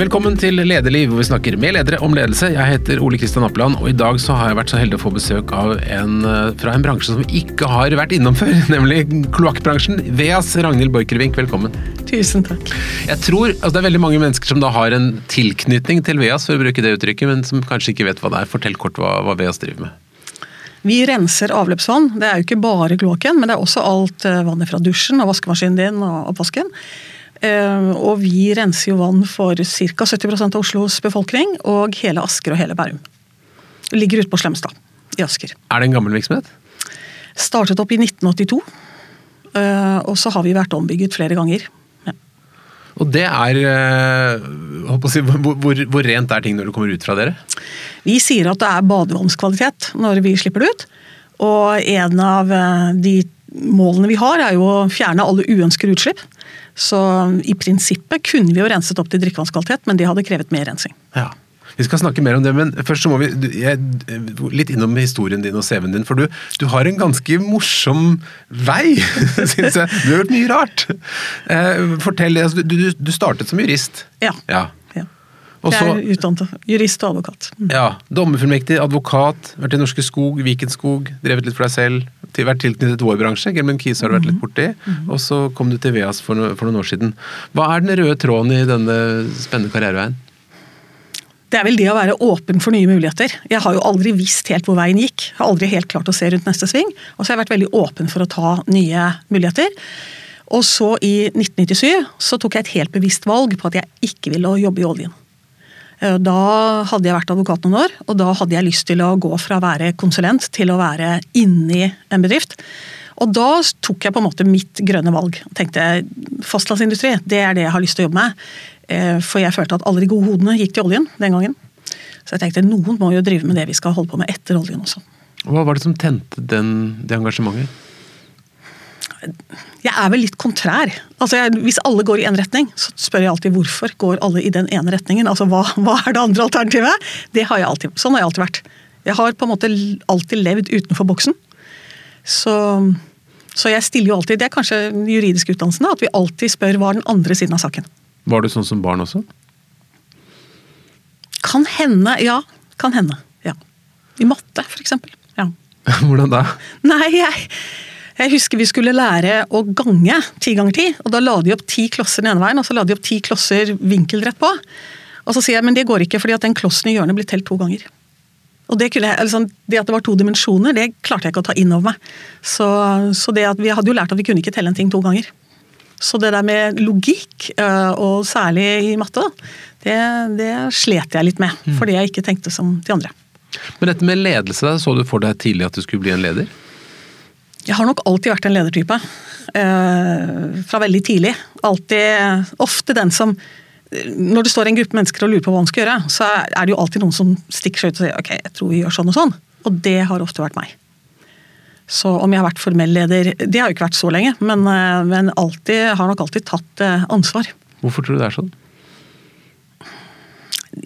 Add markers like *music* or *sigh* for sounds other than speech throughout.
Velkommen til Lederliv, hvor vi snakker med ledere om ledelse. Jeg heter Ole Kristian Appeland, og i dag så har jeg vært så heldig å få besøk av en eh, fra en bransje som vi ikke har vært innom før, *laughs* nemlig kloakkbransjen. Veas Ragnhild Borchgrevink, velkommen. Tusen takk. Jeg tror altså Det er veldig mange mennesker som da har en tilknytning til Veas, for å bruke det uttrykket, men som kanskje ikke vet hva det er. Fortell kort hva, hva Veas driver med. Vi renser avløpsvann. Det er jo ikke bare kloakken, men det er også alt eh, vannet fra dusjen og vaskemaskinen din og oppvasken. Eh, og vi renser jo vann for ca. 70% av Oslos befolkning og hele Asker og hele Bærum. Ligger ute på Slemstad i Asker. Er det en gammel virksomhet? Startet opp i 1982. eh, Og så har vi vært ombygget flere ganger. Ja. Og det er eh, si, hvor, hvor, hvor rent er ting når det kommer ut fra dere? Vi sier at det er badevannskvalitet når vi slipper det ut. Og en av eh, de målene vi har, er jo å fjerne alle uønskede utslipp. Så i prinsippet kunne vi jo renset opp til drikkevannskvalitet, men det hadde krevet mer rensing. Ja. Vi skal snakke mer om det, men først så må vi litt innom historien din og CV-en din. For du, du, har en ganske morsom vei, *laughs* syns jeg. Du har gjort mye rart. Eh, fortell, altså, du, du, startet som jurist. Ja. ja. Ja. jeg er utdannet jurist og advokat. Mm. Ja, Dommerfullmektig, advokat, vært i Norske Skog, Vikenskog, drevet litt for deg selv til, vært tilknyttet vår bransje. Gelmen Kise har du vært litt mhm. borti. Mhm. Og så kom du til Veas for, no, for, noen år siden. Hva er den røde tråden i denne spennende karriereveien? Det er vel det å være åpen for nye muligheter. Jeg har jo aldri visst helt hvor veien gikk. Har aldri helt klart å se rundt neste sving. Og så har jeg vært veldig åpen for å ta nye muligheter. Og så i 1997 så tok jeg et helt bevisst valg på at jeg ikke ville jobbe i oljen. Eh, da hadde jeg vært advokat noen år, og da hadde jeg lyst til å gå fra å være konsulent til å være inni en bedrift. Og da tok jeg på en måte mitt grønne valg. og tenkte fastlandsindustri, det er det jeg har lyst til å jobbe med. Eh, for jeg følte at alle de gode hodene gikk til oljen den gangen. Så jeg tenkte noen må jo drive med det vi skal holde på med etter oljen også. Hva var det som tente den, det engasjementet? Jeg er vel litt kontrær. Altså jeg, hvis alle går i én retning, så spør jeg alltid hvorfor går alle i den ene retningen. Altså hva, hva, er det andre alternativet? Det har jeg alltid, sånn har jeg alltid vært. Jeg har på en måte alltid levd utenfor boksen. Så, så jeg stiller jo alltid, det er kanskje den juridiske utdannelsen, at vi alltid spør hva er den andre siden av saken. Var du sånn som barn også? Kan hende, ja. Kan hende. Ja. I matte, for eksempel. Ja. *laughs* Hvordan da? Nei, jeg jeg husker vi skulle lære å gange ti ganger ti. og Da la de opp ti klosser den ene veien, og så la de opp ti klosser vinkelrett på. Og så sier jeg men det går ikke, fordi at den klossen i hjørnet blir telt to ganger. Og det, kunne, altså, det, at det var to dimensjoner, det klarte jeg ikke å ta inn over meg. Så, så det at vi hadde jo lært at vi kunne ikke telle en ting to ganger. Så det der med logikk, øh, og særlig i matte, det, det slet jeg litt med. Mm. Fordi jeg ikke tenkte som de andre. Men dette med ledelse, så du for deg tidlig at du skulle bli en leder? Jeg har nok alltid vært en ledertype. Eh, fra veldig tidlig. Alltid, ofte den som Når det står en gruppe mennesker og lurer på hva man skal gjøre, så er det jo alltid noen som stikker seg ut og sier ok, jeg tror vi gjør sånn og sånn. Og det har ofte vært meg. Så om jeg har vært formell leder Det har jo ikke vært så lenge, men, uh, men alltid, har nok alltid tatt uh, ansvar. Hvorfor tror du det er sånn?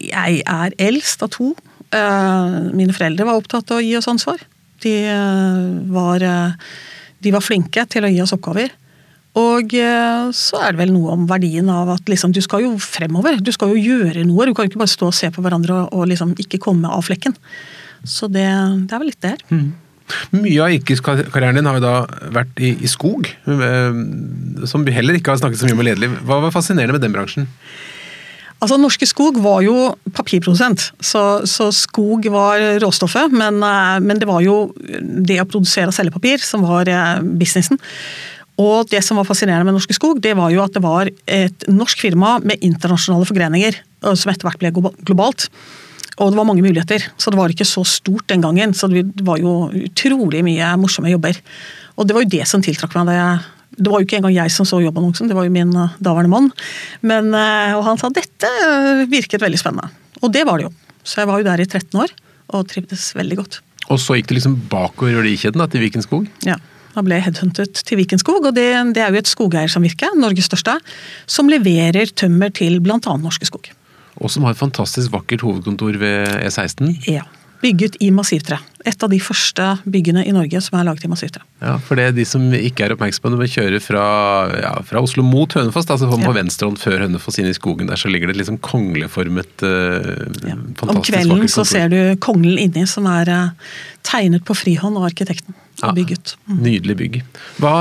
Jeg er eldst av to. Mine foreldre var opptatt av å gi oss ansvar. De eh, var, eh, de var flinke til å gi oss oppgaver. Og eh, så er det vel noe om verdien av at liksom, du skal jo fremover. Du skal jo gjøre noe. Du kan ikke bare stå og se på hverandre og, og liksom ikke komme av flekken. Så det, det er vel litt det her. Mm. Mye av yrkeskarrieren din har jo da vært i, i skog, som heller ikke har snakket så mye om ledelig. Hva var fascinerende med den bransjen? Altså, Norske Skog var jo papirprodusent, så, så skog var råstoffet. Men, eh, men, det var jo det å produsere og selge papir som var eh, businessen. Og det som var fascinerende med Norske Skog, det var jo at det var et norsk firma med internasjonale forgreninger, eh, som etter hvert ble globalt. Og det var mange muligheter, så det var ikke så stort den gangen. Så det var jo utrolig mye morsomme jobber. Og det var jo det som tiltrakk meg jeg det var jo ikke engang jeg som så jobbannonsen, det var jo min eh, daværende mann. Men, eh, og han sa dette eh, virket veldig spennende. Og det var det jo. Så jeg var jo der i 13 år og trivdes veldig godt. Og så gikk det liksom bakover verdikjeden til Vikenskog? Ja. Da ble jeg headhuntet til Vikenskog, og det, det er jo et skogeiersamvirke, Norges største, som leverer tømmer til bl.a. Norske Skog. Og som har et fantastisk vakkert hovedkontor ved E16? Ja. Bygget i massivtre. Et av de første byggene i Norge som er laget i massivtre. Ja, for det er de som ikke er oppmerksomme når vi kjører fra, ja, fra Oslo mot Hønefoss, altså på ja. venstrehånd før Hønefoss inn i skogen der, så ligger det et liksom kongleformet uh, ja. Om kvelden så ser du konglen inni, som er uh, tegnet på frihånd av arkitekten. Og bygget. Mm. Nydelig bygg. Hva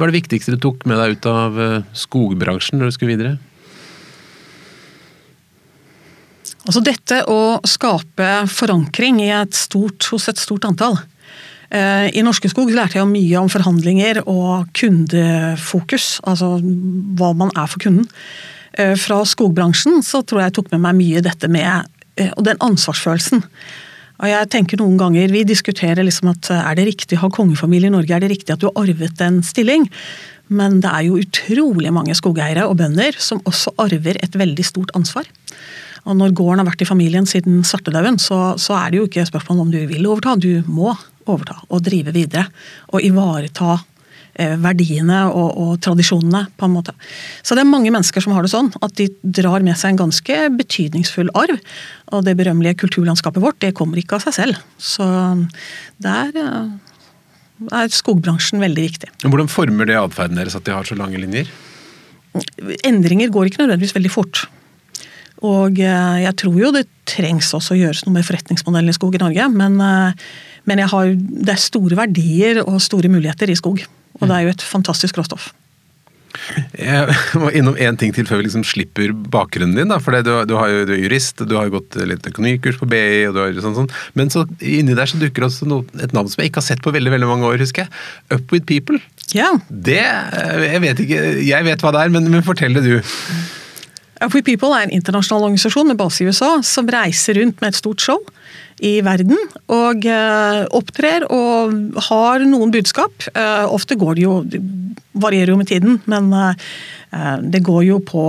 var det viktigste du tok med deg ut av uh, skogbransjen når du skulle videre? Altså dette å skape forankring et stort, hos et stort antall. Eh, I Norske Skog lærte jeg mye om forhandlinger og kundefokus, altså hva man er for kunden. Eh, fra skogbransjen så tror jeg jeg tok med meg mye dette med eh, og den ansvarsfølelsen. Og jeg tenker noen ganger, Vi diskuterer liksom at er det riktig å ha kongefamilie i Norge, er det riktig at du har arvet en stilling? Men det er jo utrolig mange skogeiere og bønder som også arver et veldig stort ansvar. Og når gården har vært i familien siden svartedauden, så, så, er det jo ikke spørsmål om du vil overta, du må overta og drive videre. Og ivareta eh, verdiene og, og, tradisjonene, på en måte. Så det er mange mennesker som har det sånn, at de drar med seg en ganske betydningsfull arv. Og det berømmelige kulturlandskapet vårt, det kommer ikke av seg selv. Så der eh, er skogbransjen veldig viktig. Hvordan former det atferden deres at de har så lange linjer? Endringer går ikke nødvendigvis veldig fort. Og eh, jeg tror jo det trengs også å gjøres noe med forretningsmodellen i skog i Norge, men, eh, men har, det er store verdier og store muligheter i skog. Og det er jo et fantastisk råstoff. Jeg må innom én ting til før vi liksom slipper bakgrunnen din. Da, for du, du, har jo, du, er jurist, du har jo gått litt økonomikurs på BI, og du har sånn, sånn. men så inni der så dukker også noe, et navn som jeg ikke har sett på veldig veldig mange år, husker jeg. Up with people. Ja. Det Jeg vet ikke, jeg vet hva det er, men, men fortell det du. We People er en internasjonal organisasjon med base i USA som reiser rundt med et stort show i verden. Og uh, opptrer og har noen budskap. Uh, ofte går det jo det varierer jo med tiden, men uh, det går jo på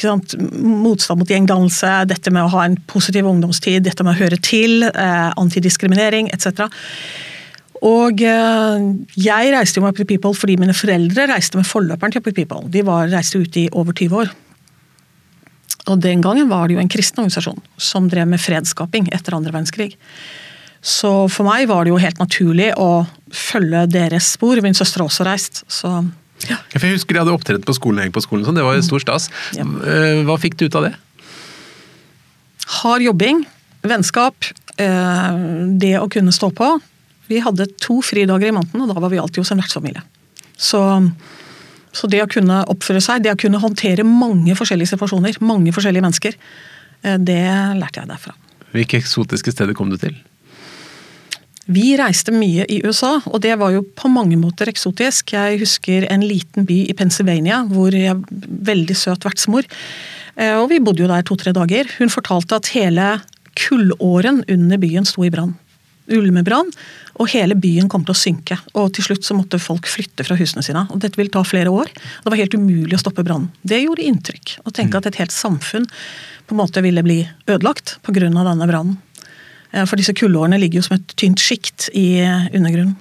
sant, motstand mot gjengdannelse, dette med å ha en positiv ungdomstid, dette med å høre til, antidiskriminering etc. Og jeg reiste jo med Happy People fordi mine foreldre reiste med forløperen til Happy People. De var, reiste ute i over 20 år. Og den gangen var det jo en kristen organisasjon som drev med fredsskaping etter andre verdenskrig. Så for meg var det jo helt naturlig å følge deres spor. Min søster har også reist. så... Ja. Jeg husker de hadde opptredd på skolen, på skolen sånn. det var jo stor stas. Ja. Eh, hva fikk du ut av det? Hard jobbing, vennskap, eh, det å kunne stå på. Vi hadde to fridager i måneden, og da var vi alltid hos en vertsfamilie. Så så det å kunne oppføre seg, det å kunne håndtere mange forskjellige situasjoner, mange forskjellige mennesker, eh, det lærte jeg derfra. Hvilke eksotiske steder kom du til? Vi reiste mye i USA, og det var jo på mange måter eksotisk. Jeg husker en liten by i Pennsylvania hvor jeg veldig søt vertsmor. Eh, og vi bodde jo der to-tre dager. Hun fortalte at hele kullåren under byen sto i brann. Ulmebrann og hele byen kom til å synke. Og til slutt så måtte folk flytte fra husene sine. og Dette ville ta flere år. Det var helt umulig å stoppe brannen. Det gjorde inntrykk. Å tenke at et helt samfunn på en måte ville bli ødelagt pga. denne brannen. Eh, for disse kullårene ligger jo som et tynt sjikt i undergrunnen.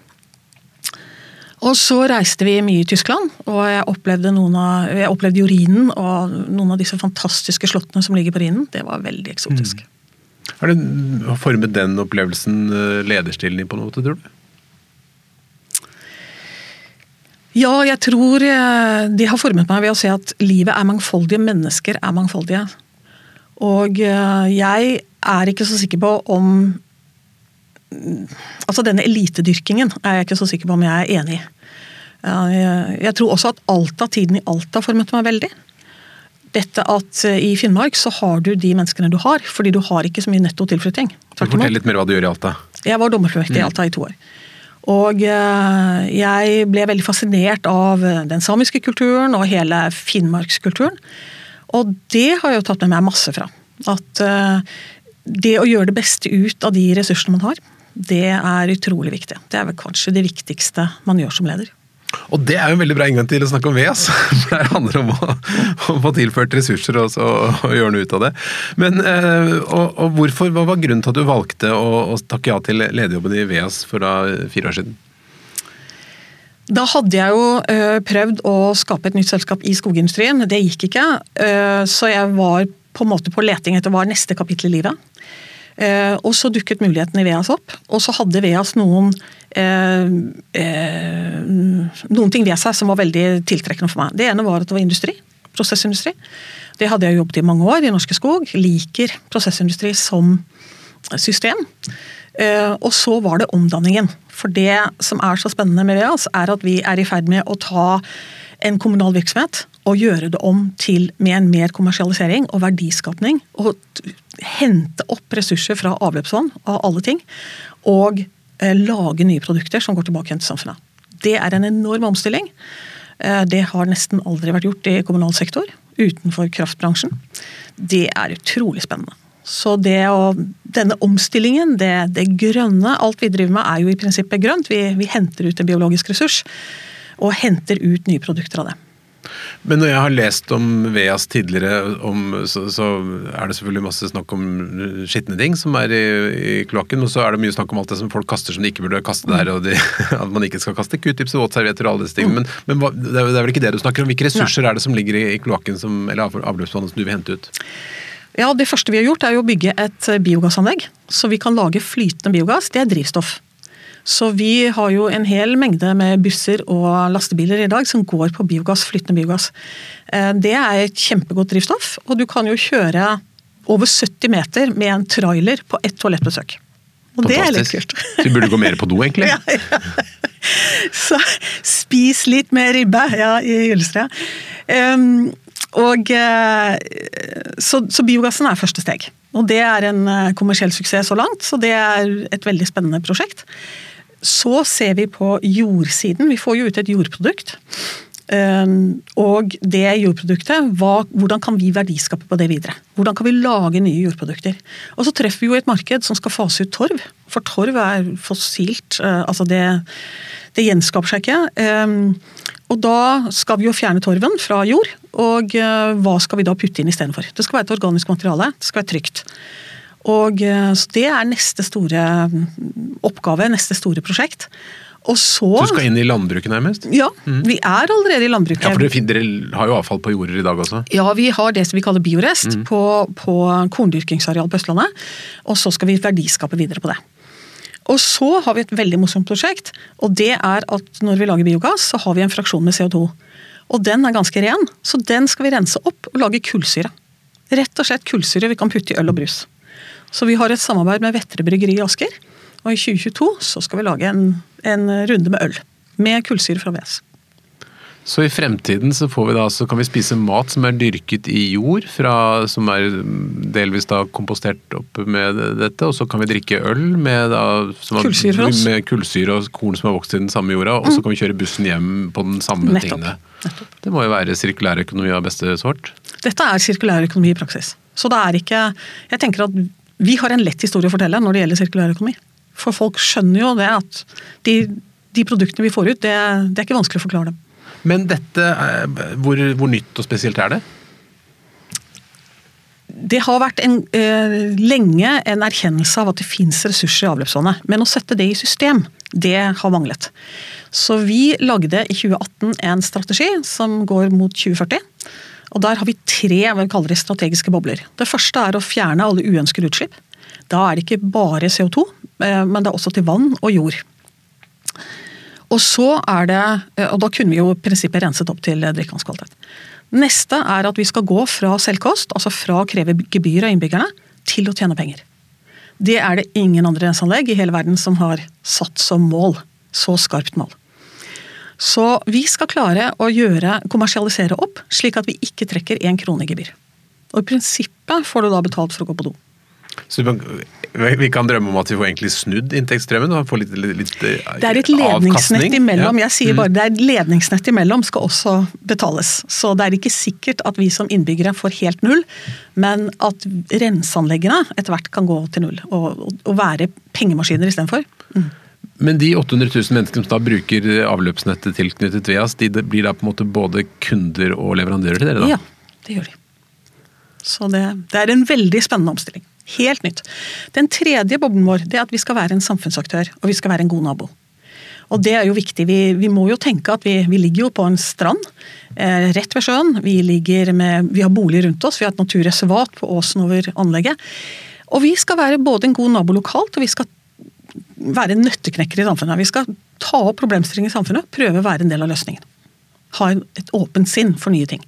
Og så reiste vi mye i Tyskland, og jeg opplevde, av, jeg opplevde jo Rhinen og noen av disse fantastiske slottene som ligger på Rhinen. Det var veldig eksotisk. Mm. Har det formet den opplevelsen lederstillende lederstilen din på noe tror du? Ja, jeg tror eh, de har formet meg ved å se at livet er mangfoldige, mennesker er mangfoldige. Og eh, jeg er ikke så sikker på om Altså denne elitedyrkingen er jeg ikke så sikker på om jeg er enig i. Jeg tror også at Alta-tiden i Alta formet meg veldig dette at eh, i Finnmark så har du de menneskene du har, fordi du har ikke så mye netto tilflytting. Fortell litt mer hva du gjør i Alta. Jeg var dommerfullmektig i mm. Alta i to år. Og eh, jeg ble veldig fascinert av eh, den samiske kulturen og hele finnmarkskulturen. Og det har jeg jo tatt med meg masse fra. At det å gjøre det beste ut av de ressursene man har, det er utrolig viktig. Det er vel kanskje det viktigste man gjør som leder. Og det er jo en veldig bra inngang til å snakke om VEAS. *laughs* For det handler om å, å få tilført ressurser og, så, og, gjøre noe ut av det. Men eh, og, og hvorfor, Hva var grunnen til at du valgte å, å takke ja til lederjobben i VEAS for da fire år siden? Da hadde jeg jo uh, prøvd å skape et nytt selskap i skogindustrien. Det gikk ikke. Uh, så jeg var på en måte på leting etter hva er neste kapittel i livet. Eh, og så dukket muligheten i Veas opp, og så hadde Veas noen eh, eh, noen ting ved seg som var veldig tiltrekkende for meg. Det ene var at det var industri. Prosessindustri. Det hadde jeg jobbet i mange år i Norske Skog. Liker prosessindustri som system. Eh, og så var det omdanningen. For det som er så spennende med Veas, er at vi er i ferd med å ta en kommunal virksomhet og gjøre det om til med en mer kommersialisering og verdiskapning. Og hente opp ressurser fra avløpsvann av alle ting. Og eh, lage nye produkter som går tilbake igjen til samfunnet. Det er en enorm omstilling. Eh, det har nesten aldri vært gjort i kommunal sektor utenfor kraftbransjen. Det er utrolig spennende. Så det å, denne omstillingen, det, det, grønne, alt vi driver med er jo i prinsippet grønt. Vi, vi henter ut en biologisk ressurs og henter ut nye produkter av det. Men når jeg har lest om Veas tidligere, om, så, så, er det selvfølgelig masse snakk om skitne ting som er i, i kloakken. Og så er det mye snakk om alt det som folk kaster som de ikke burde kaste der. og de, *laughs* At man ikke skal kaste q-tips og våtservietter og alle disse tingene. Men, men hva, det, er, vel ikke det du snakker om? Hvilke ressurser Nei. er det som ligger i, i kloakken eller avløpsvannet som du vil hente ut? Ja, Det første vi har gjort er å bygge et biogassanlegg. Så vi kan lage flytende biogass. Det er drivstoff. Så vi har jo en hel mengde med busser og lastebiler i dag som går på biogass, flytende biogass. Eh, det er et kjempegodt drivstoff, og du kan jo kjøre over 70 meter med en trailer på ett toalettbesøk. Og det er litt kult. Du burde gå mer på do, egentlig? *laughs* ja, ja. Så spis litt mer ribbe ja, i Gyllestad. Um, og, eh, så, så, biogassen er første steg. Og det er en eh, kommersiell suksess så langt, så det er et veldig spennende prosjekt. Så ser vi på jordsiden. Vi får jo ut et jordprodukt. Ehm, og det jordproduktet, hva, hvordan kan vi verdiskape på det videre? Hvordan kan vi lage nye jordprodukter? Og så treffer vi jo et marked som skal fase ut torv. For torv er fossilt. Eh, altså det, det gjenskaper seg ikke. Ehm, og da skal vi jo fjerne torven fra jord. Og eh, hva skal vi da putte inn istedenfor? Det skal være et organisk materiale. Det skal være trygt. Og eh, så Det er neste store mm, oppgave, neste store prosjekt. Og så, du skal inn i landbruket nærmest? Ja, mm. vi er allerede i landbruket. Ja, for dere, dere, har jo avfall på jorder i dag også? Ja, vi har det som vi kaller biorest mm. på, på korndyrkingsareal på Østlandet. Og så skal vi verdiskape videre på det. Og så har vi et veldig morsomt prosjekt. og det er at Når vi lager biogass, så har vi en fraksjon med CO2. Og den er ganske ren, så den skal vi rense opp og lage kullsyre. Rett og slett kullsyre vi kan putte i øl og brus. Så vi har et samarbeid med Vettre bryggeri i Asker. Og i 2022 så skal vi lage en, en runde med øl. Med kullsyre fra VS. Så i fremtiden så, vi da, så kan vi spise mat som er dyrket i jord, fra, som er delvis da kompostert opp med dette, og så kan vi drikke øl med, da, kullsyre, med kullsyre og korn som har vokst i den samme jorda, og så mm. kan vi kjøre bussen hjem på den samme Nettopp. tingene. Nettopp. Det må jo være sirkulærøkonomi av beste sort? Dette er sirkulærøkonomi i praksis. Så det er ikke Jeg tenker at vi har en lett historie å fortelle når det gjelder sirkulær økonomi. For folk skjønner jo det at de, de produktene vi får ut, det, det, er ikke vanskelig å forklare dem. Men dette, hvor, hvor nytt og spesielt er det? Det har vært en, eh, lenge en erkjennelse av at det fins ressurser i avløpsvannet. Men å sette det i system, det har manglet. Så vi lagde i 2018 en strategi som går mot 2040. Og Der har vi tre vi kaller det strategiske bobler. Det første er å fjerne alle uønskede utslipp. Da er det ikke bare CO2, eh, men det er også til vann og jord. Og så er det, eh, og Da kunne vi jo i prinsippet renset opp til drikkevannskvalitet. Neste er at vi skal gå fra selvkost, altså fra å kreve gebyr av innbyggerne, til å tjene penger. Det er det ingen andre renseanlegg i hele verden som har satt som mål. Så skarpt mål. Så vi skal klare å gjøre, kommersialisere opp, slik at vi ikke trekker én krone i gebyr. Og I prinsippet får du da betalt for å gå på do. Så vi kan drømme om at vi får egentlig snudd inntektsstrømmen? og får litt, litt, litt avkastning? Det er et ledningsnett imellom. Ja. Jeg sier bare mm. det er et ledningsnett imellom skal også betales. Så det er ikke sikkert at vi som innbyggere får helt null, men at renseanleggene etter hvert kan gå til null. Og, og være pengemaskiner istedenfor. Mm. Men de 800 000 menneskene som da bruker avløpsnettet tilknyttet Veas, de blir da på en måte både kunder og leverandører til dere? da? Ja, det gjør de. Så det, det er en veldig spennende omstilling. Helt nytt. Den tredje boblen vår det er at vi skal være en samfunnsaktør, og vi skal være en god nabo. Og det er jo viktig. Vi, vi må jo tenke at vi, vi, ligger jo på en strand eh, rett ved sjøen. Vi, med, vi har boliger rundt oss, vi har et naturreservat på åsen over anlegget. Og vi skal være både en god nabo lokalt, og vi skal være nøtteknekker i samfunnet. Vi skal ta opp problemstillinger i samfunnet, prøve å være en del av løsningen. Ha et åpent sinn for nye ting.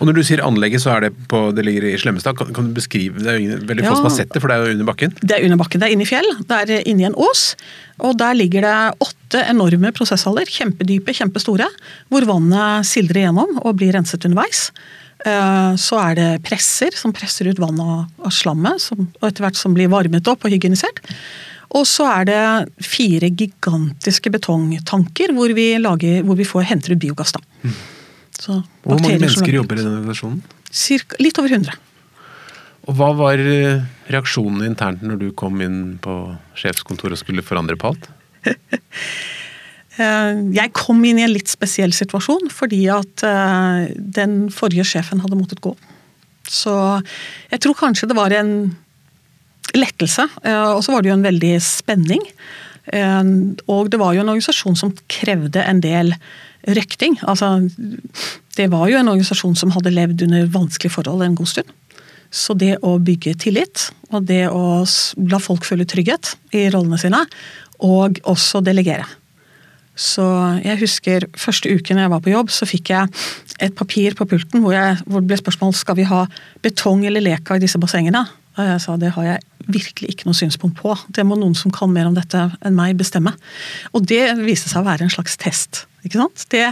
Og når du sier anlegget, så er det på, det ligger i Slemmestad. Kan, kan, du beskrive Det er jo veldig få Ja. som har sett det, for det er jo under bakken. Det er under bakken, det er inne i fjell. Det er inni en ås. Og der ligger det åtte enorme prosesshaller, kjempedype, kjempestore, hvor vannet sildrer igjennom og blir renset underveis. Eh, Så er det presser som presser ut vann av, av slammet, og etter hvert som blir varmet opp og hygienisert. Og så er det fire gigantiske betongtanker hvor vi, lager, hvor vi får, henter ut biogass. da. Så Hvor mange mennesker jobber i den organisasjonen? Cirka, litt over 100. Og hva var eh, reaksjonen internt når du kom inn på sjefskontoret og skulle forandre på alt? *laughs* Eh, Jeg kom inn i en litt spesiell situasjon fordi at eh, den forrige sjefen hadde måttet gå. Så jeg tror kanskje det var en lettelse, eh, og så var det jo en veldig spenning. Eh, Og det var jo en organisasjon som krevde en del røkting. Altså, det var jo en organisasjon som hadde levd under vanskelige forhold en god stund. Så det å bygge tillit, og det å la folk føle trygghet i rollene sine, og også delegere. Så jeg husker første uken jeg var på jobb, så fikk jeg et papir på pulten hvor, jeg, hvor det ble spørsmål skal vi ha betong eller leka i disse bassengene. Og jeg sa det har jeg virkelig ikke noe synspunkt på. Det må noen som kan mer om dette enn meg bestemme. Og det viste seg å være en slags test. ikke sant? Det,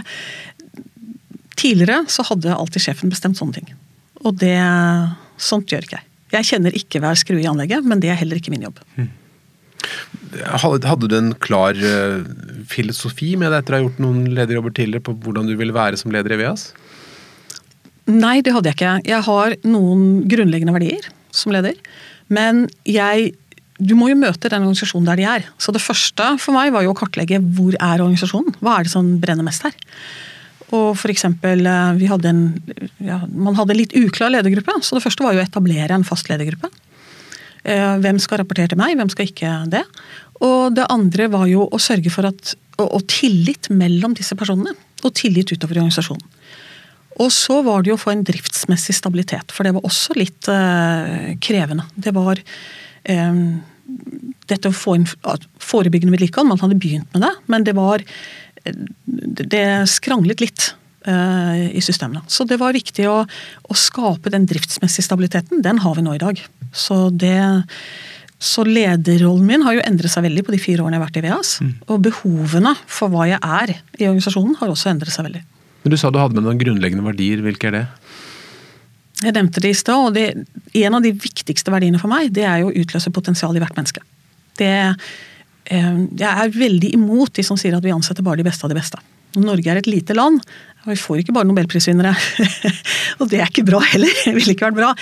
tidligere så hadde alltid sjefen bestemt sånne ting. Og det, sånt gjør ikke jeg. Jeg kjenner ikke hver skrue i anlegget, men det er heller ikke min jobb. Hadde hadde du en klar eh, filosofi med det etter å ha gjort noen lederjobber tidligere på hvordan du ville være som leder i VEAS? Nei, det hadde jeg ikke. Jeg har noen grunnleggende verdier som leder. Men jeg Du må jo møte den organisasjonen der de er. Så det første for meg var jo å kartlegge hvor er organisasjonen. Hva er det som brenner mest her? Og for eksempel, eh, hadde en, ja, Man hadde en litt uklar ledergruppe, så det første var jo å etablere en fast ledergruppe. Eh, Hvem skal rapportere til meg, hvem skal ikke det? Og det andre var jo å sørge for at og, og tillit mellom disse personene. Og tillit utover i organisasjonen. Og så var det jo å få en driftsmessig stabilitet, for det var også litt eh, krevende. Det var eh, dette å få inn forebyggende vedlikehold, man hadde begynt med det, men det var eh, Det skranglet litt i systemene. Så det var viktig å, å skape den driftsmessige stabiliteten. Den har vi nå i dag. Så det så lederrollen min har jo endret seg veldig på de fire årene jeg har vært i VEAS. Og behovene for hva jeg er i organisasjonen har også endret seg veldig. Men Du sa du hadde med noen grunnleggende verdier. Hvilke er det? Jeg nevnte det i stad, og det, en av de viktigste verdiene for meg, det er jo å utløse potensial i hvert menneske. Det, eh, jeg er veldig imot de som sier at vi ansetter bare de beste av de beste. Norge er et lite land, og vi får ikke bare nobelprisvinnere. *laughs* og det er ikke bra heller. *laughs* Det ville ikke vært bra.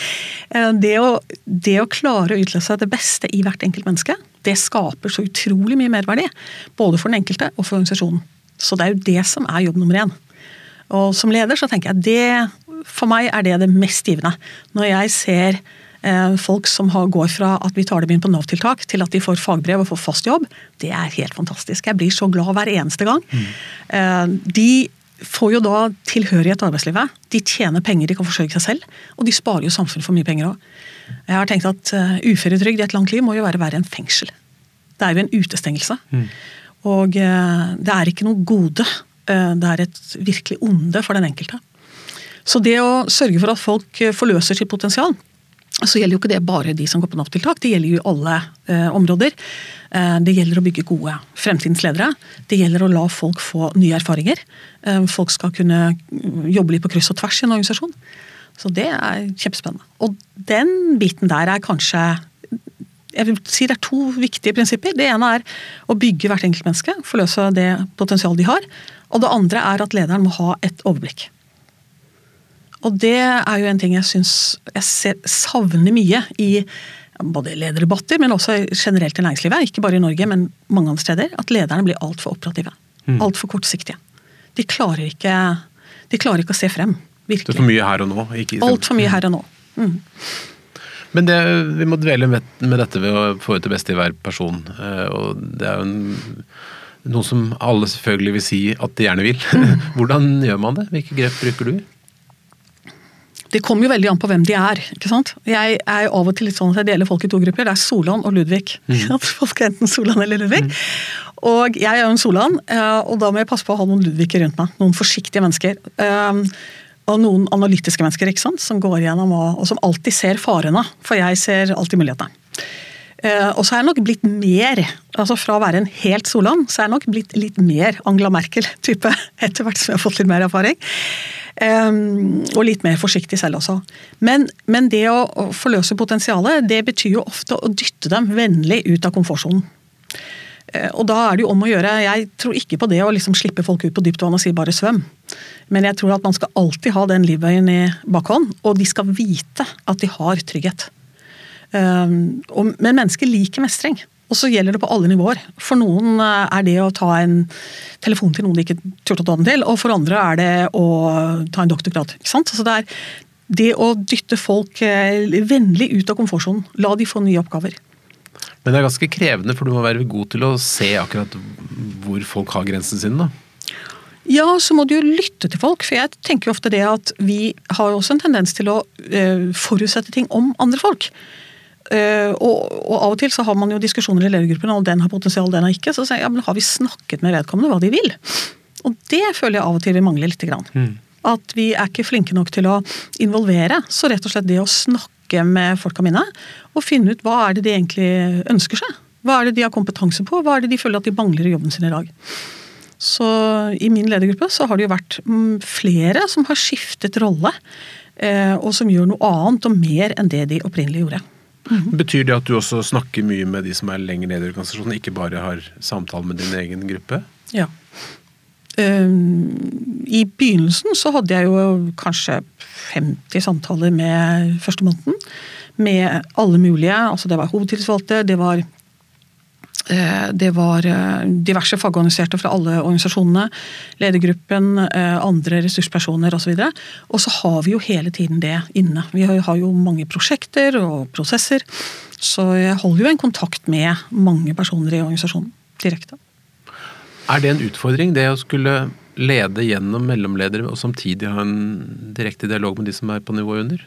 Eh, Det å, det å klare å utløse det beste i hvert enkelt menneske, det skaper så utrolig mye merverdi. Både for den enkelte og for organisasjonen. Så det er jo det som er jobb nummer én. Og som leder så tenker jeg det For meg er det det mest givende. Når jeg ser folk som har, går fra at vi tar dem inn på Nav-tiltak, til at de får fagbrev og får fast jobb, det er helt fantastisk. Jeg blir så glad hver eneste gang. Mm. de får jo da tilhørighet til arbeidslivet. De tjener penger, de kan forsørge seg selv. Og de sparer jo samfunnet for mye penger òg. Jeg har tenkt at uh, uføretrygd i et langt liv må jo være verre enn fengsel. Det er jo en utestengelse. Og eh, det er ikke noe gode. Eh, det er et virkelig onde for den enkelte. Så det å sørge for at folk eh, forløser sitt potensial, så gjelder jo ikke det bare de som går på Nav-tiltak, det gjelder jo alle eh, områder. Eh, det gjelder å bygge gode fremtidens ledere. Det gjelder å la folk få nye erfaringer. Eh, folk skal kunne mm, jobbe litt på kryss og tvers i en organisasjon. Så det er kjempespennende. Og den biten der er kanskje jeg vil si Det er to viktige prinsipper. Det ene er å bygge hvert enkelt menneske, forløse det potensialet de har. Og det andre er at lederen må ha et overblikk. Og det er jo en ting jeg syns jeg ser, savner mye i både lederdebatter, men også generelt i næringslivet. Ikke bare i Norge, men mange andre steder. At lederne blir altfor operative. Mm. Altfor kortsiktige. De klarer, ikke, de klarer ikke å se frem. Det er for mye her og nå. Altfor mye her og nå. Mm. Men det, vi må dvele med, med dette ved å få ut det beste i hver person. Eh, og det er jo en, noe som alle selvfølgelig vil si at de gjerne vil. *laughs* Hvordan gjør man det? Hvilke grep bruker du? Det kommer jo veldig an på hvem de er. ikke sant? Jeg er jo av og til litt sånn at jeg deler folk i to grupper. Det er Solan og Ludvig. Mm. Folk er enten Solan eller Ludvig. Mm. Og jeg er jo en Solan, eh, og da må jeg passe på å ha noen Ludviger rundt meg. Noen forsiktige mennesker. Um, og noen analytiske mennesker ikke sant? som går gjennom og, og som alltid ser farene. For jeg ser alltid mulighetene. Uh, og så er jeg nok blitt mer, altså fra å være en helt Solan, så er jeg nok blitt litt mer Angela Merkel-type *laughs* etter hvert som jeg har fått litt mer erfaring. Um, og litt mer forsiktig selv også. Men, men det å, forløse potensialet, det betyr jo ofte å dytte dem vennlig ut av komfortsonen. Uh, og da er det jo om å gjøre Jeg tror ikke på det å liksom slippe folk ut på dypt vann og si bare svøm. Men jeg tror at man skal alltid ha den livveien i bakhånd, og de skal vite at de har trygghet. Og, men mennesker liker mestring. Og så gjelder det på alle nivåer. For noen eh, er det å ta en telefon til noen de ikke turte å ta den til, og for andre er det å ta en doktorgrad. Ikke sant? Så det er det å dytte folk eh, vennlig ut av komfortsonen. La de få nye oppgaver. Men det er ganske krevende, for du må være god til å se akkurat hvor folk har grensene sine, da? Ja, så må du jo lytte til folk. For jeg tenker jo ofte det at vi har også en tendens til å uh, forutsette ting om andre folk. Uh, og, og, av og til så har man jo diskusjoner i ledergruppen og den har potensial, den har ikke. Så sier jeg ja, men har vi snakket med vedkommende hva de vil? Og det føler jeg av og til vi mangler lite grann. Mm. At vi er ikke flinke nok til å involvere. Så rett og slett det å snakke med folka mine og finne ut hva er det de egentlig ønsker seg. Hva er det de har kompetanse på, hva er det de føler at de mangler i jobben sin i dag. Så i min ledergruppe så har det jo vært mm, flere som har skiftet rolle, eh, og som gjør noe annet og mer enn det de opprinnelig gjorde. Mm. Betyr det at du også snakker mye med de som er lenger nede i organisasjonen, ikke bare har samtale med din egen gruppe? Ja. Um, I begynnelsen så hadde jeg jo kanskje 50 samtaler med første måneden. Med alle mulige. altså Det var hovedtillitsvalgte, det var det var eh, diverse fagorganiserte fra alle organisasjonene, ledergruppen, eh, andre ressurspersoner osv. Og, og så har vi jo hele tiden det inne. Vi har jo mange prosjekter og prosesser. Så jeg holder jo en kontakt med mange personer i organisasjonen direkte. Er det en utfordring, det å skulle lede gjennom mellomledere og samtidig ha en direkte dialog med de som er på nivået under?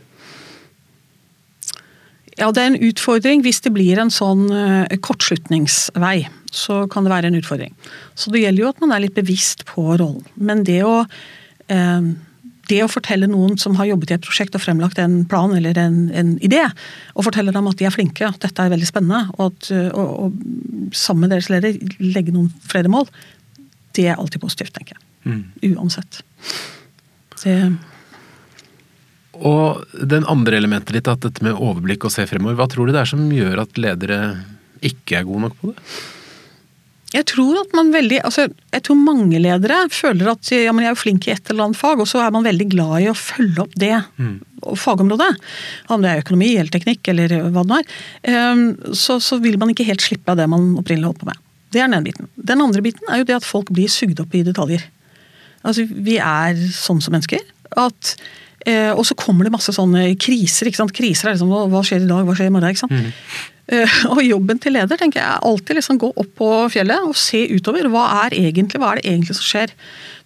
Ja, det er en utfordring hvis det blir en sånn uh, kortslutningsvei. Så kan det være en utfordring. Så det gjelder jo at man er litt bevisst på rollen. Men det å, uh, det å fortelle noen som har jobbet i et prosjekt og fremlagt en plan eller en, en idé, og fortelle dem at de er flinke, at dette er veldig spennende, og, at, uh, og, og sammen med deres leder legge noen flere mål, det er alltid positivt, tenker jeg. Mm. Uansett. Det og den andre elementet ditt, at dette med overblikk og se fremover. Hva tror du det er som gjør at ledere ikke er gode nok på det? Jeg tror at man veldig, altså jeg tror mange ledere føler at ja, men jeg er jo flink i et eller annet fag, og så er man veldig glad i å følge opp det mm. fagområdet. Om det er økonomi eller teknikk eller hva det nå er. Ehm, så, så vil man ikke helt slippe av det man opprinnelig holdt på med. Det er den ene biten. Den andre biten er jo det at folk blir sugd opp i detaljer. Altså, Vi er sånn som mennesker. At Eh, og så kommer det masse sånne kriser. ikke sant? Kriser er liksom hva skjer i dag, hva skjer i morgen? ikke sant? Mm. Eh, *laughs* og jobben til leder tenker jeg alltid liksom gå opp på fjellet og se utover. Hva er egentlig, hva er det egentlig som skjer?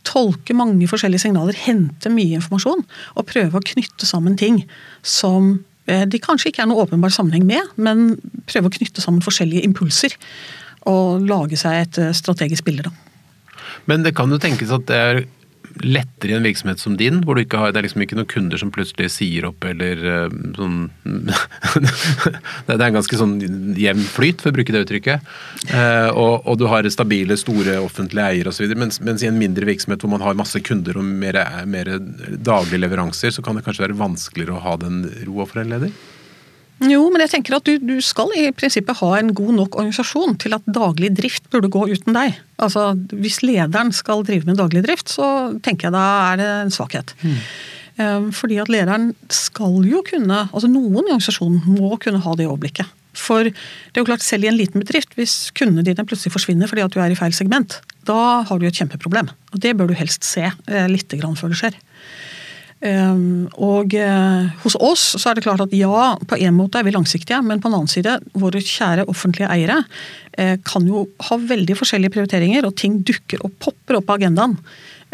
Tolke mange forskjellige signaler, hente mye informasjon og prøve å knytte sammen ting som eh, de kanskje ikke er noe åpenbar sammenheng med, men prøve å knytte sammen forskjellige impulser. Og lage seg et eh, strategisk bilde, da. Men det kan jo tenkes at det er lettere i en virksomhet som din, hvor ikke har, det er liksom ikke noen kunder som plutselig sier opp eller uh, sånn *laughs* Det er en ganske sånn jevn flyt, for å bruke det uttrykket. Uh, og, og, du har stabile, store offentlige eiere osv. Mens, mens i en mindre virksomhet hvor man har masse kunder og mer, mer daglige leveranser, så kan det kanskje være vanskeligere å ha den roa for en leder? Jo, men jeg tenker at du, du, skal i prinsippet ha en god nok organisasjon til at daglig drift burde gå uten deg. Altså, Hvis lederen skal drive med daglig drift, så tenker jeg da er det en svakhet. Mm. Fordi at lederen skal jo kunne altså Noen i organisasjonen må kunne ha det overblikket. For det er jo klart, selv i en liten bedrift, hvis kundene dine plutselig forsvinner fordi at du er i feil segment, da har du et kjempeproblem. Og det bør du helst se eh, litt grann før det skjer. Ehm, og eh, hos oss så er det klart at ja, på en måte er vi langsiktige, men på en annen side, våre kjære offentlige eiere eh, kan jo ha veldig forskjellige prioriteringer, og ting dukker og popper opp på agendaen.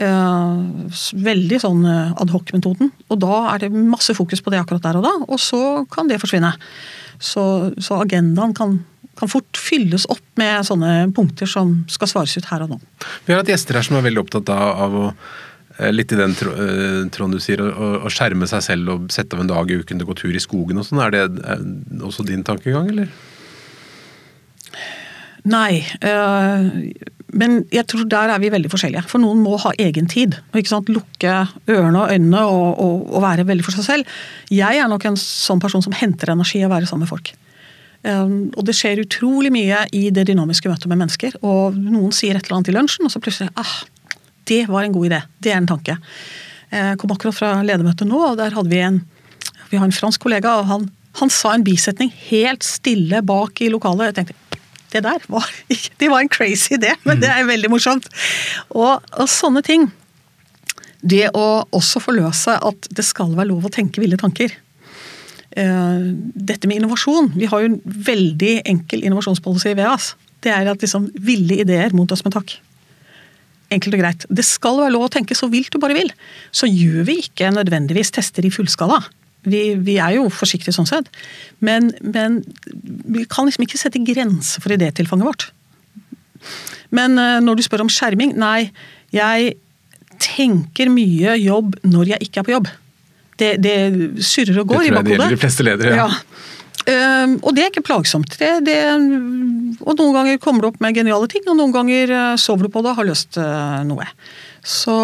Eh, veldig sånn adhoc-metoden. Og da er det masse fokus på det akkurat der og da, og så kan det forsvinne. Så, så agendaen kan, kan, fort fylles opp med sånne punkter som skal svares ut her og nå. Vi har hatt gjester her som er veldig opptatt av, av å Litt i den tråden du sier, å, skjerme seg selv og sette av en dag i uken til å gå tur i skogen og sånn. Er det også din tankegang, eller? Nei. Øh, men jeg tror der er vi veldig forskjellige. For noen må ha egen tid. Lukke ørene og øynene og, og, og, være veldig for seg selv. Jeg er nok en sånn person som henter energi av å være sammen med folk. Um, og det skjer utrolig mye i det dynamiske møtet med mennesker. Og noen sier et eller annet i lunsjen, og så plutselig ah, det var en god idé. Det er en tanke. Jeg kom akkurat fra ledermøtet nå, og der hadde vi en, vi har en fransk kollega, og han, han sa en bisetning helt stille bak i lokalet. Jeg tenkte det der var, *laughs* det var en crazy idé, men det er veldig morsomt. Og, og, sånne ting. Det å også forløse at det skal være lov å tenke ville tanker. Eh, dette med innovasjon. Vi har jo en veldig enkel innovasjonspolicy ved oss. Det er at liksom ville ideer mot oss med takk. Enkelt og greit. Det skal være lov å tenke så vilt du bare vil. Så gjør vi ikke nødvendigvis tester i fullskala. Vi, vi, er jo forsiktige sånn sett, men, men, vi kan liksom ikke sette grenser for idétilfanget vårt. Men uh, når du spør om skjerming, nei. Jeg tenker mye jobb når jeg ikke er på jobb. Det, det surrer og går i bakhodet. Det tror jeg det gjelder de fleste ledere. ja. ja. Uh, og det er ikke plagsomt. Det, det, og noen ganger kommer du opp med geniale ting, og noen ganger uh, sover du på det og har løst uh, noe. Så,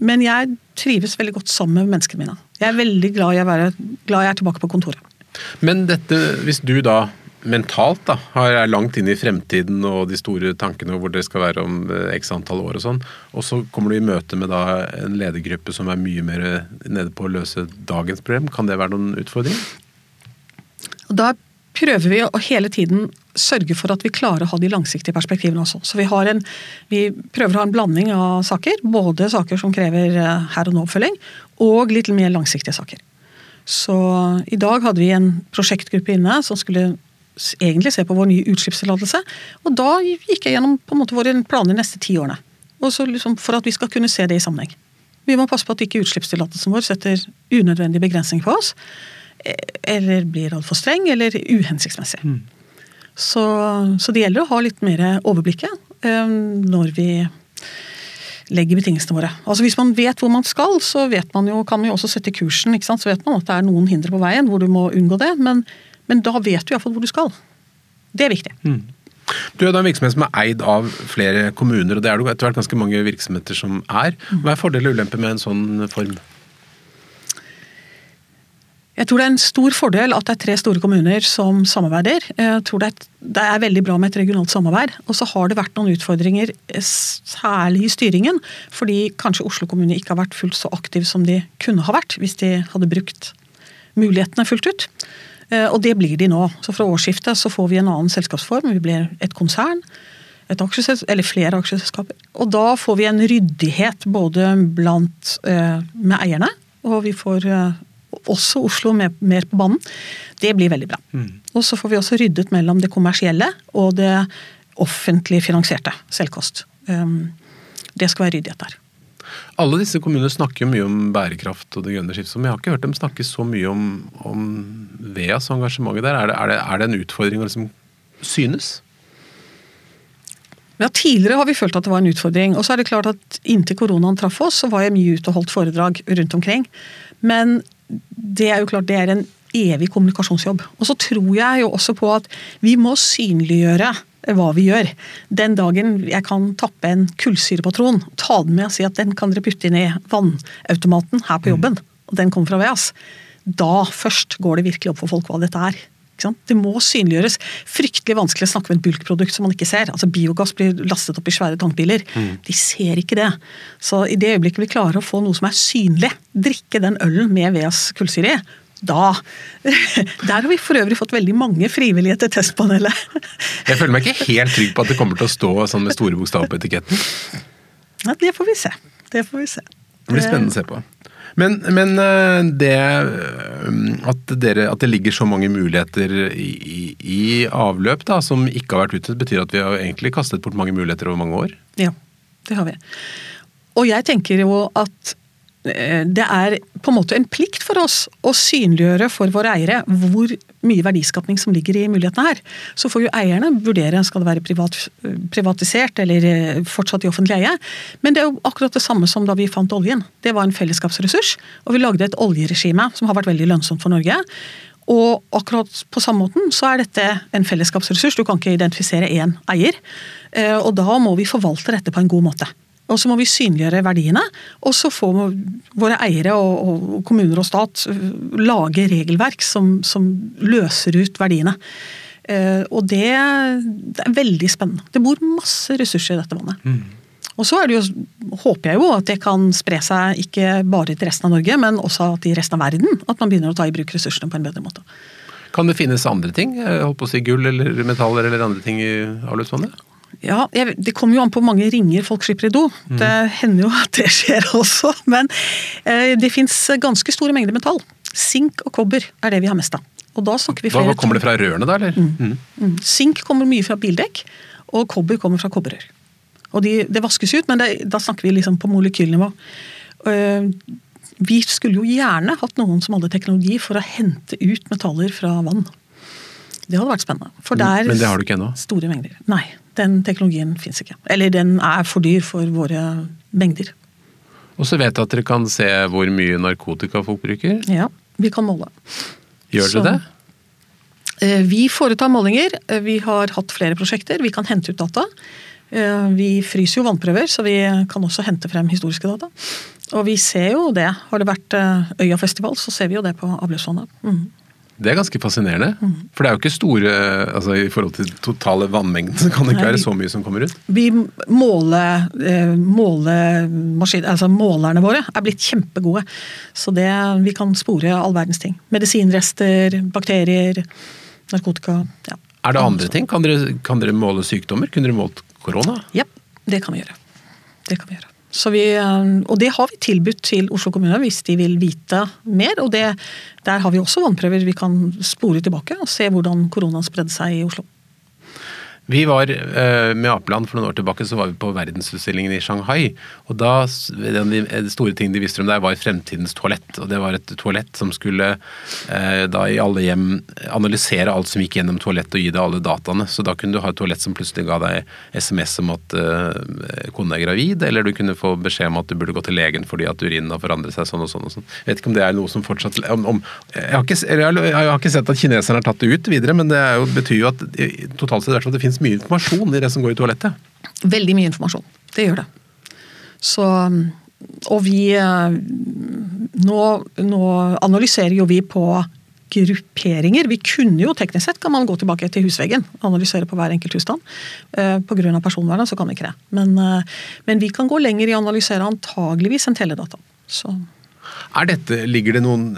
men jeg trives veldig godt sammen med menneskene mine. Jeg er veldig glad jeg, være glad jeg er tilbake på kontoret. Men dette, hvis du da mentalt da, er langt inn i fremtiden og de store tankene hvor dere skal være om eh, x antall år og sånn, og så kommer du i møte med da en ledergruppe som er mye mer nede på å løse dagens problem, kan det være noen utfordring? Da prøver vi å hele tiden sørge for at vi klarer å ha de langsiktige perspektivene også. Så vi, en, vi, prøver å ha en blanding av saker. Både saker som krever eh, her og nå-oppfølging, og litt mer langsiktige saker. Så i dag hadde vi en prosjektgruppe inne som skulle egentlig se på vår nye utslippstillatelse. Og da gikk jeg gjennom på en måte våre planer de neste ti årene. Og så liksom For at vi skal kunne se det i sammenheng. Vi må passe på at ikke utslippstillatelsen vår setter unødvendig begrensning på oss. Eh, eller blir altfor streng eller uhensiktsmessig. Mm. Så, så, det gjelder å ha litt mer overblikket um, når vi legger betingelsene våre. Altså Hvis man vet hvor man skal, så vet man jo, kan man jo også sette kursen. ikke sant? Så vet man at det er noen hindre på veien hvor du må unngå det. Men, men da vet du iallfall hvor du skal. Det er viktig. Mm. Du er en virksomhet som er eid av flere kommuner, og det er det etter hvert ganske mange virksomheter som er. Hva er fordel og ulempe med en sånn form? Jeg tror det er en stor fordel at det er tre store kommuner som samarbeider. Jeg tror det er, det er veldig bra med et regionalt samarbeid. Og så har det vært noen utfordringer, eh, særlig i styringen. Fordi kanskje Oslo kommune ikke har vært fullt så aktiv som de kunne ha vært hvis de hadde brukt mulighetene fullt ut. Eh, og det blir de nå. Så fra årsskiftet så får vi en annen selskapsform. Vi blir et konsern. Et eller flere aksjeselskaper. Og da får vi en ryddighet både blant, eh, med eierne, og vi får også Oslo med, mer på banen. Det blir veldig bra. Mm. Og så får vi også ryddet mellom det kommersielle og det offentlig finansierte selvkost. Um, det skal være ryddighet der. Alle disse kommunene snakker mye om bærekraft og det grønne skiftet, men jeg har ikke hørt dem snakke så mye om, om VEAs engasjementet der. Er det, er, det, er det, en utfordring å liksom synes? Ja, Tidligere har vi følt at det var en utfordring. Og så er det klart at inntil koronaen traff oss, så var jeg mye ute og holdt foredrag rundt omkring. Men det er jo klart det er en evig kommunikasjonsjobb. Og så tror jeg jo også på at vi må synliggjøre hva vi gjør. Den dagen jeg kan tappe en kullsyrepatron, ta den med og si at den kan dere putte inn i vannautomaten her på jobben, og den kommer fra VEAS, da først går det virkelig opp for folk hva dette er. Det må synliggjøres. Fryktelig vanskelig å snakke om et bulkprodukt som man ikke ser. Altså Biogass blir lastet opp i svære tankbiler. Mm. De ser ikke det. Så i det øyeblikket vi klarer å få noe som er synlig, drikke den ølen med VEAs kullsyre i, da *laughs* Der har vi for øvrig fått veldig mange frivillige til testpanelet. *laughs* Jeg føler meg ikke helt trygg på at det kommer til å stå sånn med store bokstaver på etiketten. Ja, det får vi se. Det får vi se. Det blir spennende å se på. Men, men eh, det eh, at, dere, at, det ligger så mange muligheter i, i avløp da, som ikke har vært utnyttet, betyr at vi har egentlig kastet bort mange muligheter over mange år? Ja, det har vi. Og jeg tenker jo at det er på en måte en plikt for oss å synliggjøre for våre eiere hvor mye verdiskapning som ligger i mulighetene her. Så får jo eierne vurdere skal det være privat, privatisert eller eh, fortsatt i offentlig eie. Men det er jo akkurat det samme som da vi fant oljen. Det var en fellesskapsressurs, og vi lagde et oljeregime som har vært veldig lønnsomt for Norge. Og akkurat på samme måten så er dette en fellesskapsressurs. Du kan ikke identifisere én eier. Eh, og da må vi forvalte dette på en god måte. Og så må vi synliggjøre verdiene, og så får våre eiere og, og kommuner og stat eh, lage regelverk som, som løser ut verdiene. Eh, og det, det, er veldig spennende. Det bor masse ressurser i dette vannet. Mm. Og så jo, håper jeg jo at det kan spre seg ikke bare til resten av Norge, men også til resten av verden. At man begynner å ta i bruk ressursene på en bedre måte. Kan det finnes andre ting? Jeg holdt på å si Gull eller metaller eller andre ting i avløpsvannet? Ja, jeg, Det kommer jo an på hvor mange ringer folk slipper i do. Mm. Det hender jo at det skjer også. Men eh, det fins ganske store mengder metall. Sink og kobber er det vi har mest av. Og da snakker vi flere... Da Kommer det fra rørene da, eller? Mm. Mm. Sink kommer mye fra bildekk, og kobber kommer fra kobberrør. Og de, det vaskes ut, men det, da snakker vi liksom på molekylnivå. Uh, vi skulle jo gjerne hatt noen som hadde teknologi for å hente ut metaller fra vann. Det hadde vært spennende. For det er Men det har du ikke ennå? Store mengder. Nei. Den teknologien fins ikke. Eller den er for dyr for våre mengder. Og så vet jeg at dere kan se hvor mye narkotika folk bruker? Ja, vi kan måle. Gjør dere det? Eh, vi foretar målinger. Eh, vi har hatt flere prosjekter. Vi kan hente ut data. Eh, vi fryser jo vannprøver, så vi kan også hente frem historiske data. Og vi ser jo det. Har det vært Øyafestival, så ser vi jo det på avløpsvannet. Mm. Det er ganske fascinerende. Mm. For det er jo ikke store altså I forhold til totale vannmengden så kan det ikke Nei, være så mye som kommer ut. Vi måler, eh, måler altså Målerne våre er blitt kjempegode. Så det, vi kan spore all verdens ting. Medisinrester, bakterier, narkotika. ja. Er det andre ting? Kan dere, kan dere måle sykdommer? Kunne dere målt korona? Ja, det kan vi gjøre. Det kan vi gjøre. Vi, eh, og det har vi tilbudt til Oslo kommune hvis de vil vite mer. og det, Der har vi også vannprøver vi kan spore tilbake og se hvordan koronaen spredde seg i Oslo. Vi var eh, med Apeland for noen år tilbake så var vi på verdensutstillingen i Shanghai. og da, Den store ting de visste om der var fremtidens toalett. og Det var et toalett som skulle eh, da i alle hjem analysere alt som gikk gjennom toalettet og gi deg alle dataene. Så da kunne du ha et toalett som plutselig ga deg SMS om at kona er gravid, eller du kunne få beskjed om at du burde gå til legen fordi at urinen har forandret seg sånn og sånn. og sånn. Jeg vet ikke om det er noe som fortsatt om, om, jeg, har ikke, jeg, har ikke, sett at kineserne har tatt det ut videre, men det jo, betyr jo at totalt sett at det finnes mye informasjon i det som går i toalettet? Veldig mye informasjon. Det gjør det. Så, og vi eh, nå, nå, analyserer jo vi på grupperinger. Vi kunne jo teknisk sett kan man gå tilbake til husveggen og analysere på hver enkelt husstand. Eh, Pga. personvernet så kan vi ikke det. Men, eh, men, vi kan gå lenger i å analysere antageligvis enn teledata. Så. Er dette, Ligger det noen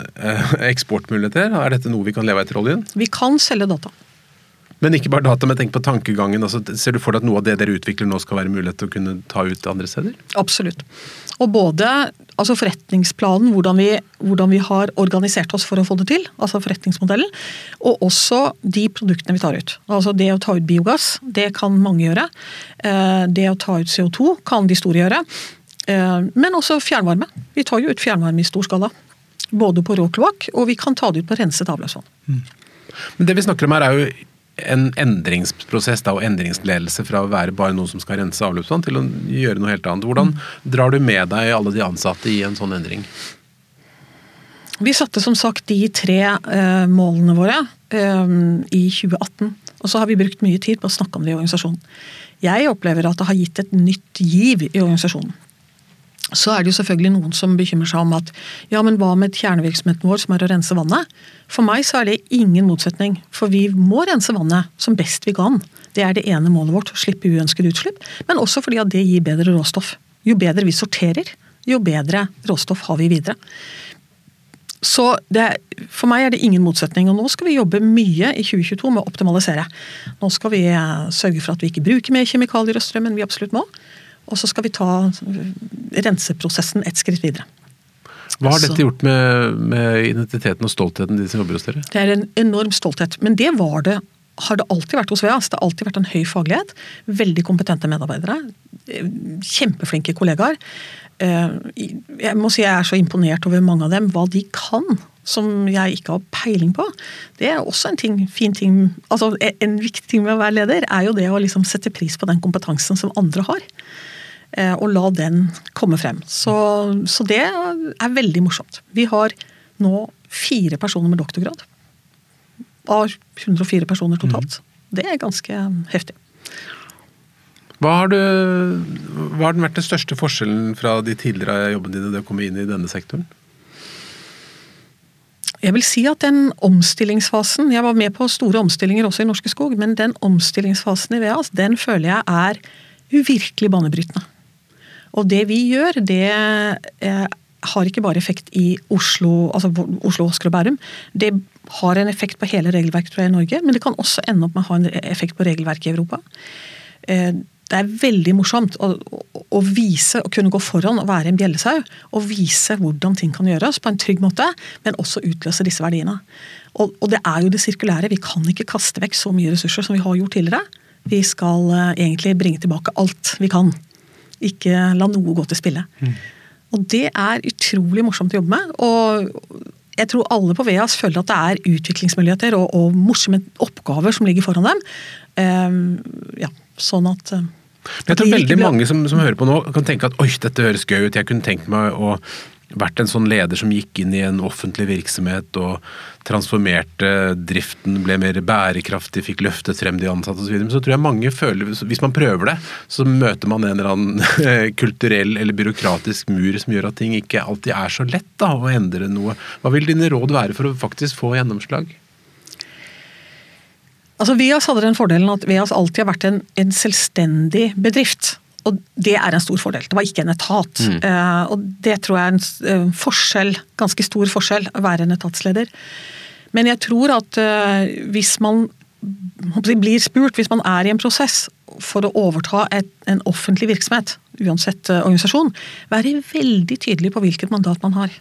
eksportmuligheter? Er dette noe vi kan leve etter oljen? Vi kan selge data. Men ikke bare data, men tenk på tankegangen. Altså, ser du for deg at noe av det dere utvikler nå skal være mulighet til å kunne ta ut andre steder? Absolutt. Og både altså forretningsplanen, hvordan vi, hvordan vi, har organisert oss for å få det til, altså forretningsmodellen, og også de produktene vi tar ut. Altså det å ta ut biogass, det kan mange gjøre. Eh, det å ta ut CO2 kan de store gjøre. Eh, men også fjernvarme. Vi tar jo ut fjernvarme i stor skala. Både på rå kloakk, og vi kan ta det ut på renset avløpsvann. Mm. Men det vi snakker om her er jo en endringsprosess da, og endringsledelse fra å være bare noe som skal rense avløpsvann, til å gjøre noe helt annet. Hvordan drar du med deg alle de ansatte i en sånn endring? Vi satte som sagt de tre eh, målene våre eh, i 2018. Og så har vi brukt mye tid på å snakke om det i organisasjonen. Jeg opplever at det har gitt et nytt giv i organisasjonen så er det jo selvfølgelig noen som bekymrer seg om at ja, men hva med kjernevirksomheten vår som er å rense vannet? For meg så er det ingen motsetning, for vi må rense vannet som best vi kan. Det er det ene målet vårt, å slippe uønskede utslipp, men også fordi at det gir bedre råstoff. Jo bedre vi sorterer, jo bedre råstoff har vi videre. Så det, For meg er det ingen motsetning, og nå skal vi jobbe mye i 2022 med å optimalisere. Nå skal vi eh, sørge for at vi ikke bruker mer kjemikalier og strøm enn vi absolutt må. Og så skal vi ta renseprosessen et skritt videre. Hva har dette gjort med, med identiteten og stoltheten de som jobber hos dere? Det er en enorm stolthet. Men det var det har det alltid vært hos VEAS. Det har alltid vært en høy faglighet. Veldig kompetente medarbeidere. Kjempeflinke kollegaer. Jeg må si jeg er så imponert over mange av dem, hva de kan som jeg ikke har peiling på. Det er også en ting, fin ting altså En viktig ting med å være leder er jo det å liksom sette pris på den kompetansen som andre har. Og la den komme frem. Så, så det er veldig morsomt. Vi har nå fire personer med doktorgrad. Av 104 personer totalt. Mm. Det er ganske heftig. Hva har, du, hva har den vært den største forskjellen fra de tidligere jobbene dine det å komme inn i denne sektoren? Jeg vil si at den omstillingsfasen Jeg var med på store omstillinger også i Norske Skog, men den omstillingsfasen i VEAS, den føler jeg er uvirkelig banebrytende. Og det vi gjør, det eh, har ikke bare effekt i Oslo, altså Oslo, Asker og Bærum. Det har en effekt på hele regelverket i Norge, men det kan også ende opp med å ha en effekt på regelverket i Europa. Eh, det er veldig morsomt å, å, vise, å kunne gå foran og være en bjellesau. Og vise hvordan ting kan gjøres på en trygg måte, men også utløse disse verdiene. Og, og det er jo det sirkulære. Vi kan ikke kaste vekk så mye ressurser som vi har gjort tidligere. Vi skal uh, egentlig bringe tilbake alt vi kan. Ikke la noe gå til spille. Mm. Og det er utrolig morsomt å jobbe med. og jeg tror alle på VEAS føler at det er utviklingsmuligheter og, og morsomme oppgaver som ligger foran dem. Um, ja, sånn at uh, jeg tror veldig mange som, som, hører på nå, kan tenke at oi, dette høres gøy ut. Jeg kunne tenkt meg å vært en sånn leder som gikk inn i en offentlig virksomhet og transformerte driften, ble mer bærekraftig, fikk løftet frem de ansatte osv. Så, så tror jeg mange føler, hvis man prøver det, så møter man en eller annen *laughs* kulturell eller byråkratisk mur som gjør at ting ikke alltid er så lett da, å endre noe. Hva vil dine råd være for å faktisk få gjennomslag? Altså, VIAS hadde den fordelen at VIAS alltid har vært en, en, selvstendig bedrift. Og det er en stor fordel. Det var ikke en etat. Mm. Uh, og det tror jeg er en uh, forskjell, ganske stor forskjell, å være en etatsleder. Men jeg tror at uh, hvis man blir spurt, hvis man er i en prosess for å overta et, en offentlig virksomhet, uansett organisasjon, være veldig tydelig på hvilket mandat man har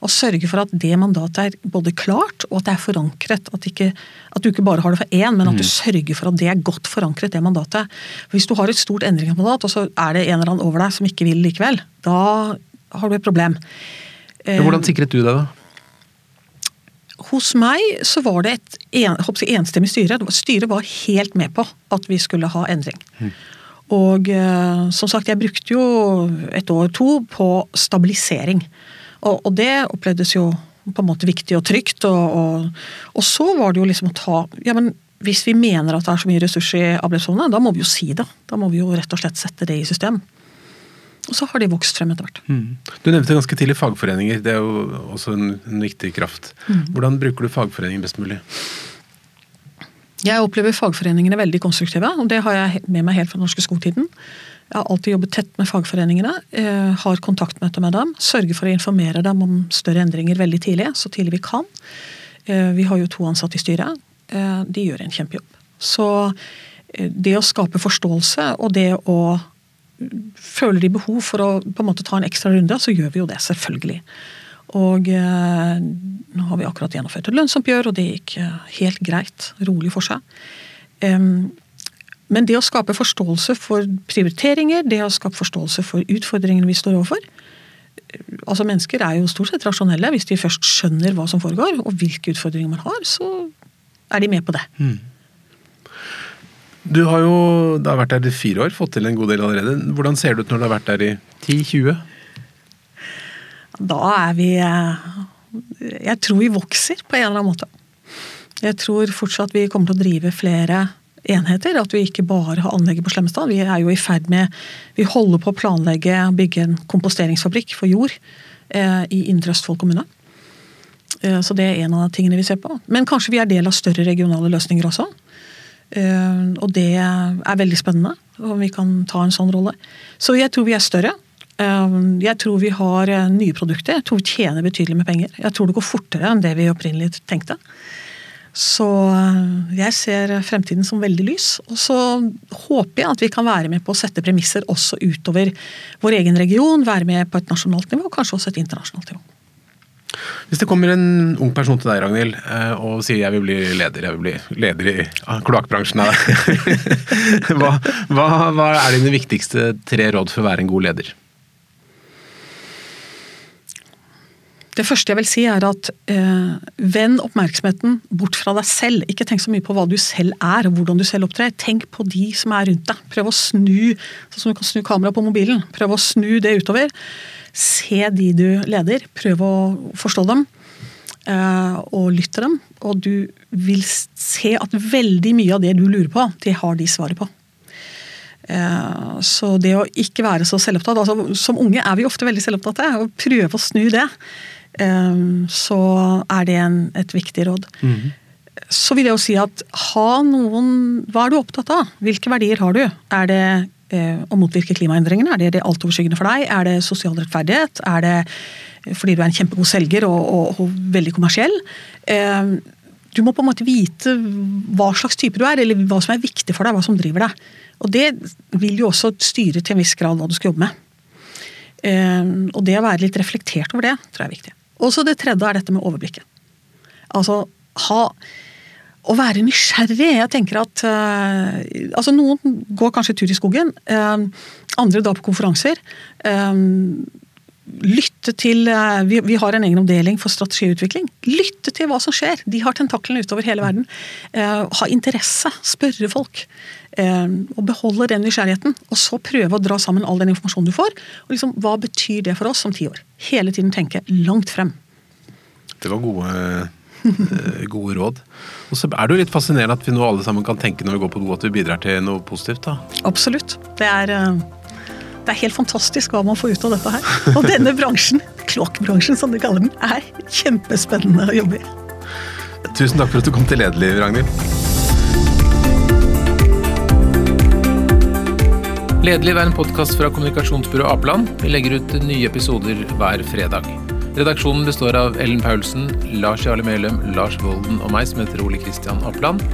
og sørge for at det mandatet er både klart og at det er forankret. At, ikke, at du ikke bare har det for én, men at du mm. sørger for at det er godt forankret, det mandatet. Hvis du har et stort endringsmandat, og så er det en eller annen over deg som ikke vil likevel, da har du et problem. Hvordan eh, sikret du det, da? Hos meg så var det et en, enstemmig styre. Styret var helt med på at vi skulle ha endring. Mm. Og eh, som sagt, jeg brukte jo et år to på stabilisering. Og, og, det opplevdes jo på en måte viktig og trygt. Og, og, og, så var det jo liksom å ta ja, men Hvis vi mener at det er så mye ressurser i avløpsfondet, da må vi jo si det. Da må vi jo rett og slett sette det i system. Og så har de vokst frem etter hvert. Mm. Du nevnte ganske tidlig fagforeninger. Det er jo også en, en viktig kraft. Mm. Hvordan bruker du fagforeninger best mulig? Jeg opplever fagforeningene veldig konstruktive, og det har jeg med meg helt fra norske skogtiden. Jeg har alltid jobbet tett med fagforeningene, eh, har kontaktmøter med dem. Sørger for å informere dem om større endringer veldig tidlig, så tidlig vi kan. Eh, vi har jo to ansatte i styret. Eh, de gjør en kjempejobb. Så det å skape forståelse og det å Føler de behov for å på en måte ta en ekstra runde, så gjør vi jo det, selvfølgelig. Og nå har vi akkurat gjennomført et lønnsoppgjør, og det gikk helt greit. Rolig for seg. Men det å skape forståelse for prioriteringer, det å skape forståelse for utfordringene vi står overfor Altså Mennesker er jo stort sett rasjonelle. Hvis de først skjønner hva som foregår, og hvilke utfordringer man har, så er de med på det. Mm. Du har jo har vært der i fire år, fått til en god del allerede. Hvordan ser det ut når du har vært der i 10-20? Da er vi eh, Jeg tror vi vokser på en eller annen måte. Jeg tror fortsatt vi kommer til å drive flere enheter. At vi ikke bare har anlegget på Slemmestad. Vi er jo i ferd med Vi holder på å planlegge å bygge en komposteringsfabrikk for jord eh, i Indre Østfold kommune. Eh, så det er en av tingene vi ser på. Men kanskje vi er del av større regionale løsninger også. Eh, og det er veldig spennende om vi kan ta en sånn rolle. Så jeg tror vi er større. Eh, jeg tror vi har eh, nye produkter. Jeg tror vi tjener betydelig med penger. Jeg tror det går fortere enn det vi opprinnelig tenkte. Så eh, jeg ser fremtiden som veldig lys. Og så håper jeg at vi kan være med på å sette premisser også utover vår egen region. Være med på et nasjonalt nivå, kanskje også et internasjonalt nivå. Hvis det kommer en ung person til deg, Ragnhild, eh, og sier jeg vil bli leder, jeg vil bli leder i kloakkbransjen *laughs* hva, hva, hva er dine viktigste tre råd for å være en god leder? Det første jeg vil si er at eh, Vend oppmerksomheten bort fra deg selv. Ikke tenk så mye på hva du selv er og hvordan du selv opptrer. Tenk på de som er rundt deg. Prøv å snu sånn som du kan snu kameraet på mobilen. Prøv å snu det utover. Se de du leder. Prøv å forstå dem. Eh, og lytt til dem. Og du vil se at veldig mye av det du lurer på, det har de svaret på. Eh, så det å ikke være så selvopptatt altså Som unge er vi ofte veldig selvopptatte. og Prøve å snu det. Eh, så er det en, et viktig råd. Mm. Så vil jeg jo si at ha noen Hva er du opptatt av? Hvilke verdier har du? Er det eh, å motvirke klimaendringene? Er det det altoverskyggende for deg? Er det sosial rettferdighet? Er det fordi du er en kjempegod selger og, og, og veldig kommersiell? Eh, du må på en måte vite hva slags type du er, eller hva som er viktig for deg, hva som driver deg. Og det vil jo også styre til en viss grad hva du skal jobbe med. Eh, og det å være litt reflektert over det, tror jeg er viktig. Og så det tredje er dette med overblikket. Altså ha å være nysgjerrig. Jeg tenker at uh, altså Noen går kanskje tur i skogen. Uh, andre drar på konferanser. Uh, lytte til uh, vi, vi, har en egen avdeling for strategiutvikling. Lytte til hva som skjer. De har tentaklene utover hele verden. ha interesse. Spørre folk. Eh, og beholde den nysgjerrigheten. Og så prøve å dra sammen all den informasjonen du får. og liksom, Hva betyr det for oss om ti år? Hele tiden tenke langt frem. Det var gode, eh, gode råd. Og så er det jo litt fascinerende at vi nå alle sammen kan tenke når vi går på do at vi bidrar til noe positivt. da. Absolutt. Det er, eh, det er helt fantastisk hva man får ut av dette her. Og denne bransjen, kloakkbransjen som de kaller den, er kjempespennende å jobbe i. Tusen takk for at du kom til Lederliv, Ragnhild. Lederliv er en podkast fra kommunikasjonsbyrået Apeland. Vi legger ut nye episoder hver fredag. Redaksjonen består av Ellen Paulsen, Lars Jarle Melum, Lars Volden og meg, som heter Ole Kristian Apeland.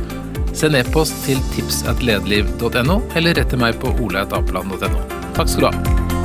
Send e-post til tipsatlederliv.no, eller rett til meg på oleatapeland.no. Takk skal du ha.